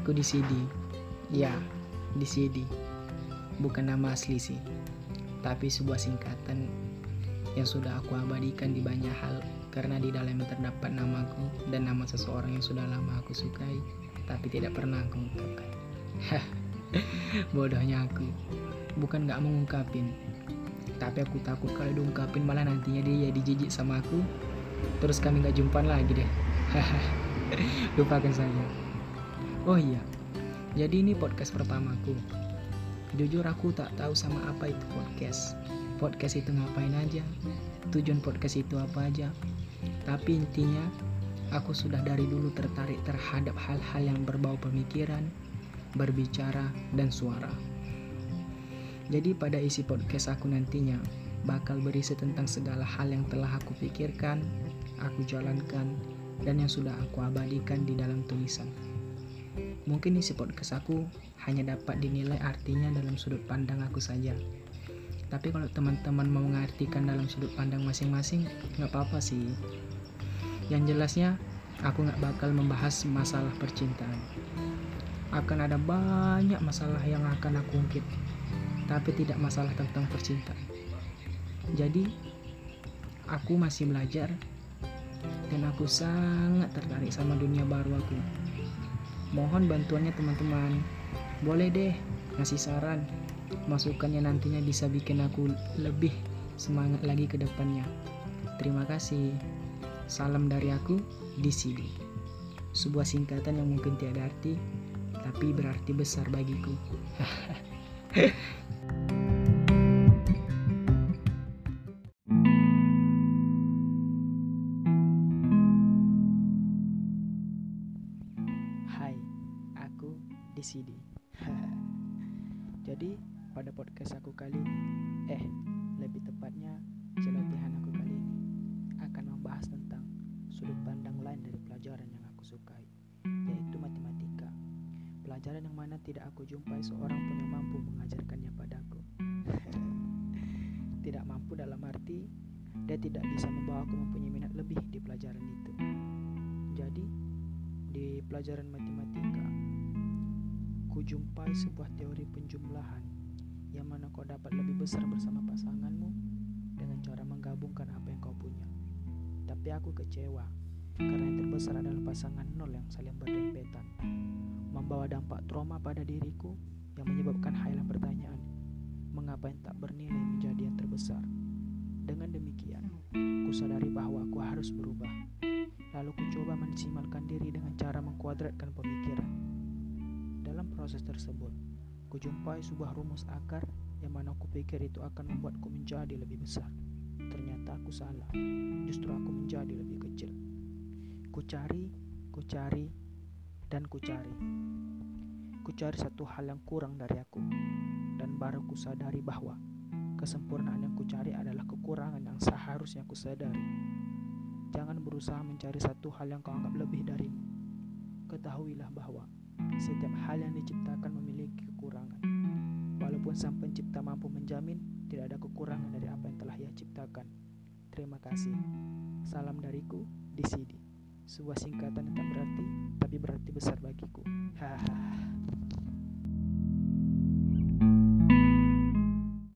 Aku di CD. Ya, di CD. Bukan nama asli sih. Tapi sebuah singkatan yang sudah aku abadikan di banyak hal karena di dalamnya terdapat namaku dan nama seseorang yang sudah lama aku sukai tapi tidak pernah aku ungkapkan. Bodohnya aku. Bukan gak mengungkapin. Tapi aku takut kalau diungkapin malah nantinya dia jadi jijik sama aku. Terus kami gak jumpa lagi deh. Lupakan saja. Oh iya, jadi ini podcast pertamaku. Jujur aku tak tahu sama apa itu podcast. Podcast itu ngapain aja? Tujuan podcast itu apa aja? Tapi intinya, aku sudah dari dulu tertarik terhadap hal-hal yang berbau pemikiran, berbicara, dan suara. Jadi pada isi podcast aku nantinya bakal berisi tentang segala hal yang telah aku pikirkan, aku jalankan, dan yang sudah aku abadikan di dalam tulisan. Mungkin isi podcast aku hanya dapat dinilai artinya dalam sudut pandang aku saja. Tapi kalau teman-teman mau mengartikan dalam sudut pandang masing-masing, nggak apa-apa sih. Yang jelasnya, aku nggak bakal membahas masalah percintaan. Akan ada banyak masalah yang akan aku ungkit, tapi tidak masalah tentang percintaan. Jadi, aku masih belajar dan aku sangat tertarik sama dunia baru aku. Mohon bantuannya teman-teman. Boleh deh ngasih saran. Masukannya nantinya bisa bikin aku lebih semangat lagi ke depannya. Terima kasih. Salam dari aku di sini. Sebuah singkatan yang mungkin tiada arti, tapi berarti besar bagiku. di sini. Jadi pada podcast aku kali ini, eh lebih tepatnya celotehan aku kali ini akan membahas tentang sudut pandang lain dari pelajaran yang aku sukai, yaitu matematika. Pelajaran yang mana tidak aku jumpai seorang pun yang mampu mengajarkannya padaku. tidak mampu dalam arti dia tidak bisa membawaku mempunyai minat lebih di pelajaran itu. Jadi di pelajaran matematika, jumpai sebuah teori penjumlahan yang mana kau dapat lebih besar bersama pasanganmu dengan cara menggabungkan apa yang kau punya. Tapi aku kecewa karena yang terbesar adalah pasangan nol yang saling berdempetan, membawa dampak trauma pada diriku yang menyebabkan hilang pertanyaan, mengapa yang tak bernilai menjadi yang terbesar. Dengan demikian, ku sadari bahwa aku harus berubah lalu ku coba mensimalkan diri dengan cara mengkuadratkan pemikiran. Dalam proses tersebut, ku jumpai sebuah rumus akar yang mana ku pikir itu akan membuatku menjadi lebih besar. Ternyata aku salah, justru aku menjadi lebih kecil. Ku cari, ku cari, dan ku cari. Ku cari satu hal yang kurang dari aku, dan baru ku sadari bahwa kesempurnaan yang ku cari adalah kekurangan yang seharusnya ku sadari. Jangan berusaha mencari satu hal yang kau anggap lebih darimu. Ketahuilah bahwa setiap hal yang diciptakan memiliki kekurangan. Walaupun sang pencipta mampu menjamin tidak ada kekurangan dari apa yang telah ia ciptakan. Terima kasih. Salam dariku di sini. Sebuah singkatan yang tak berarti, tapi berarti besar bagiku. Hahaha.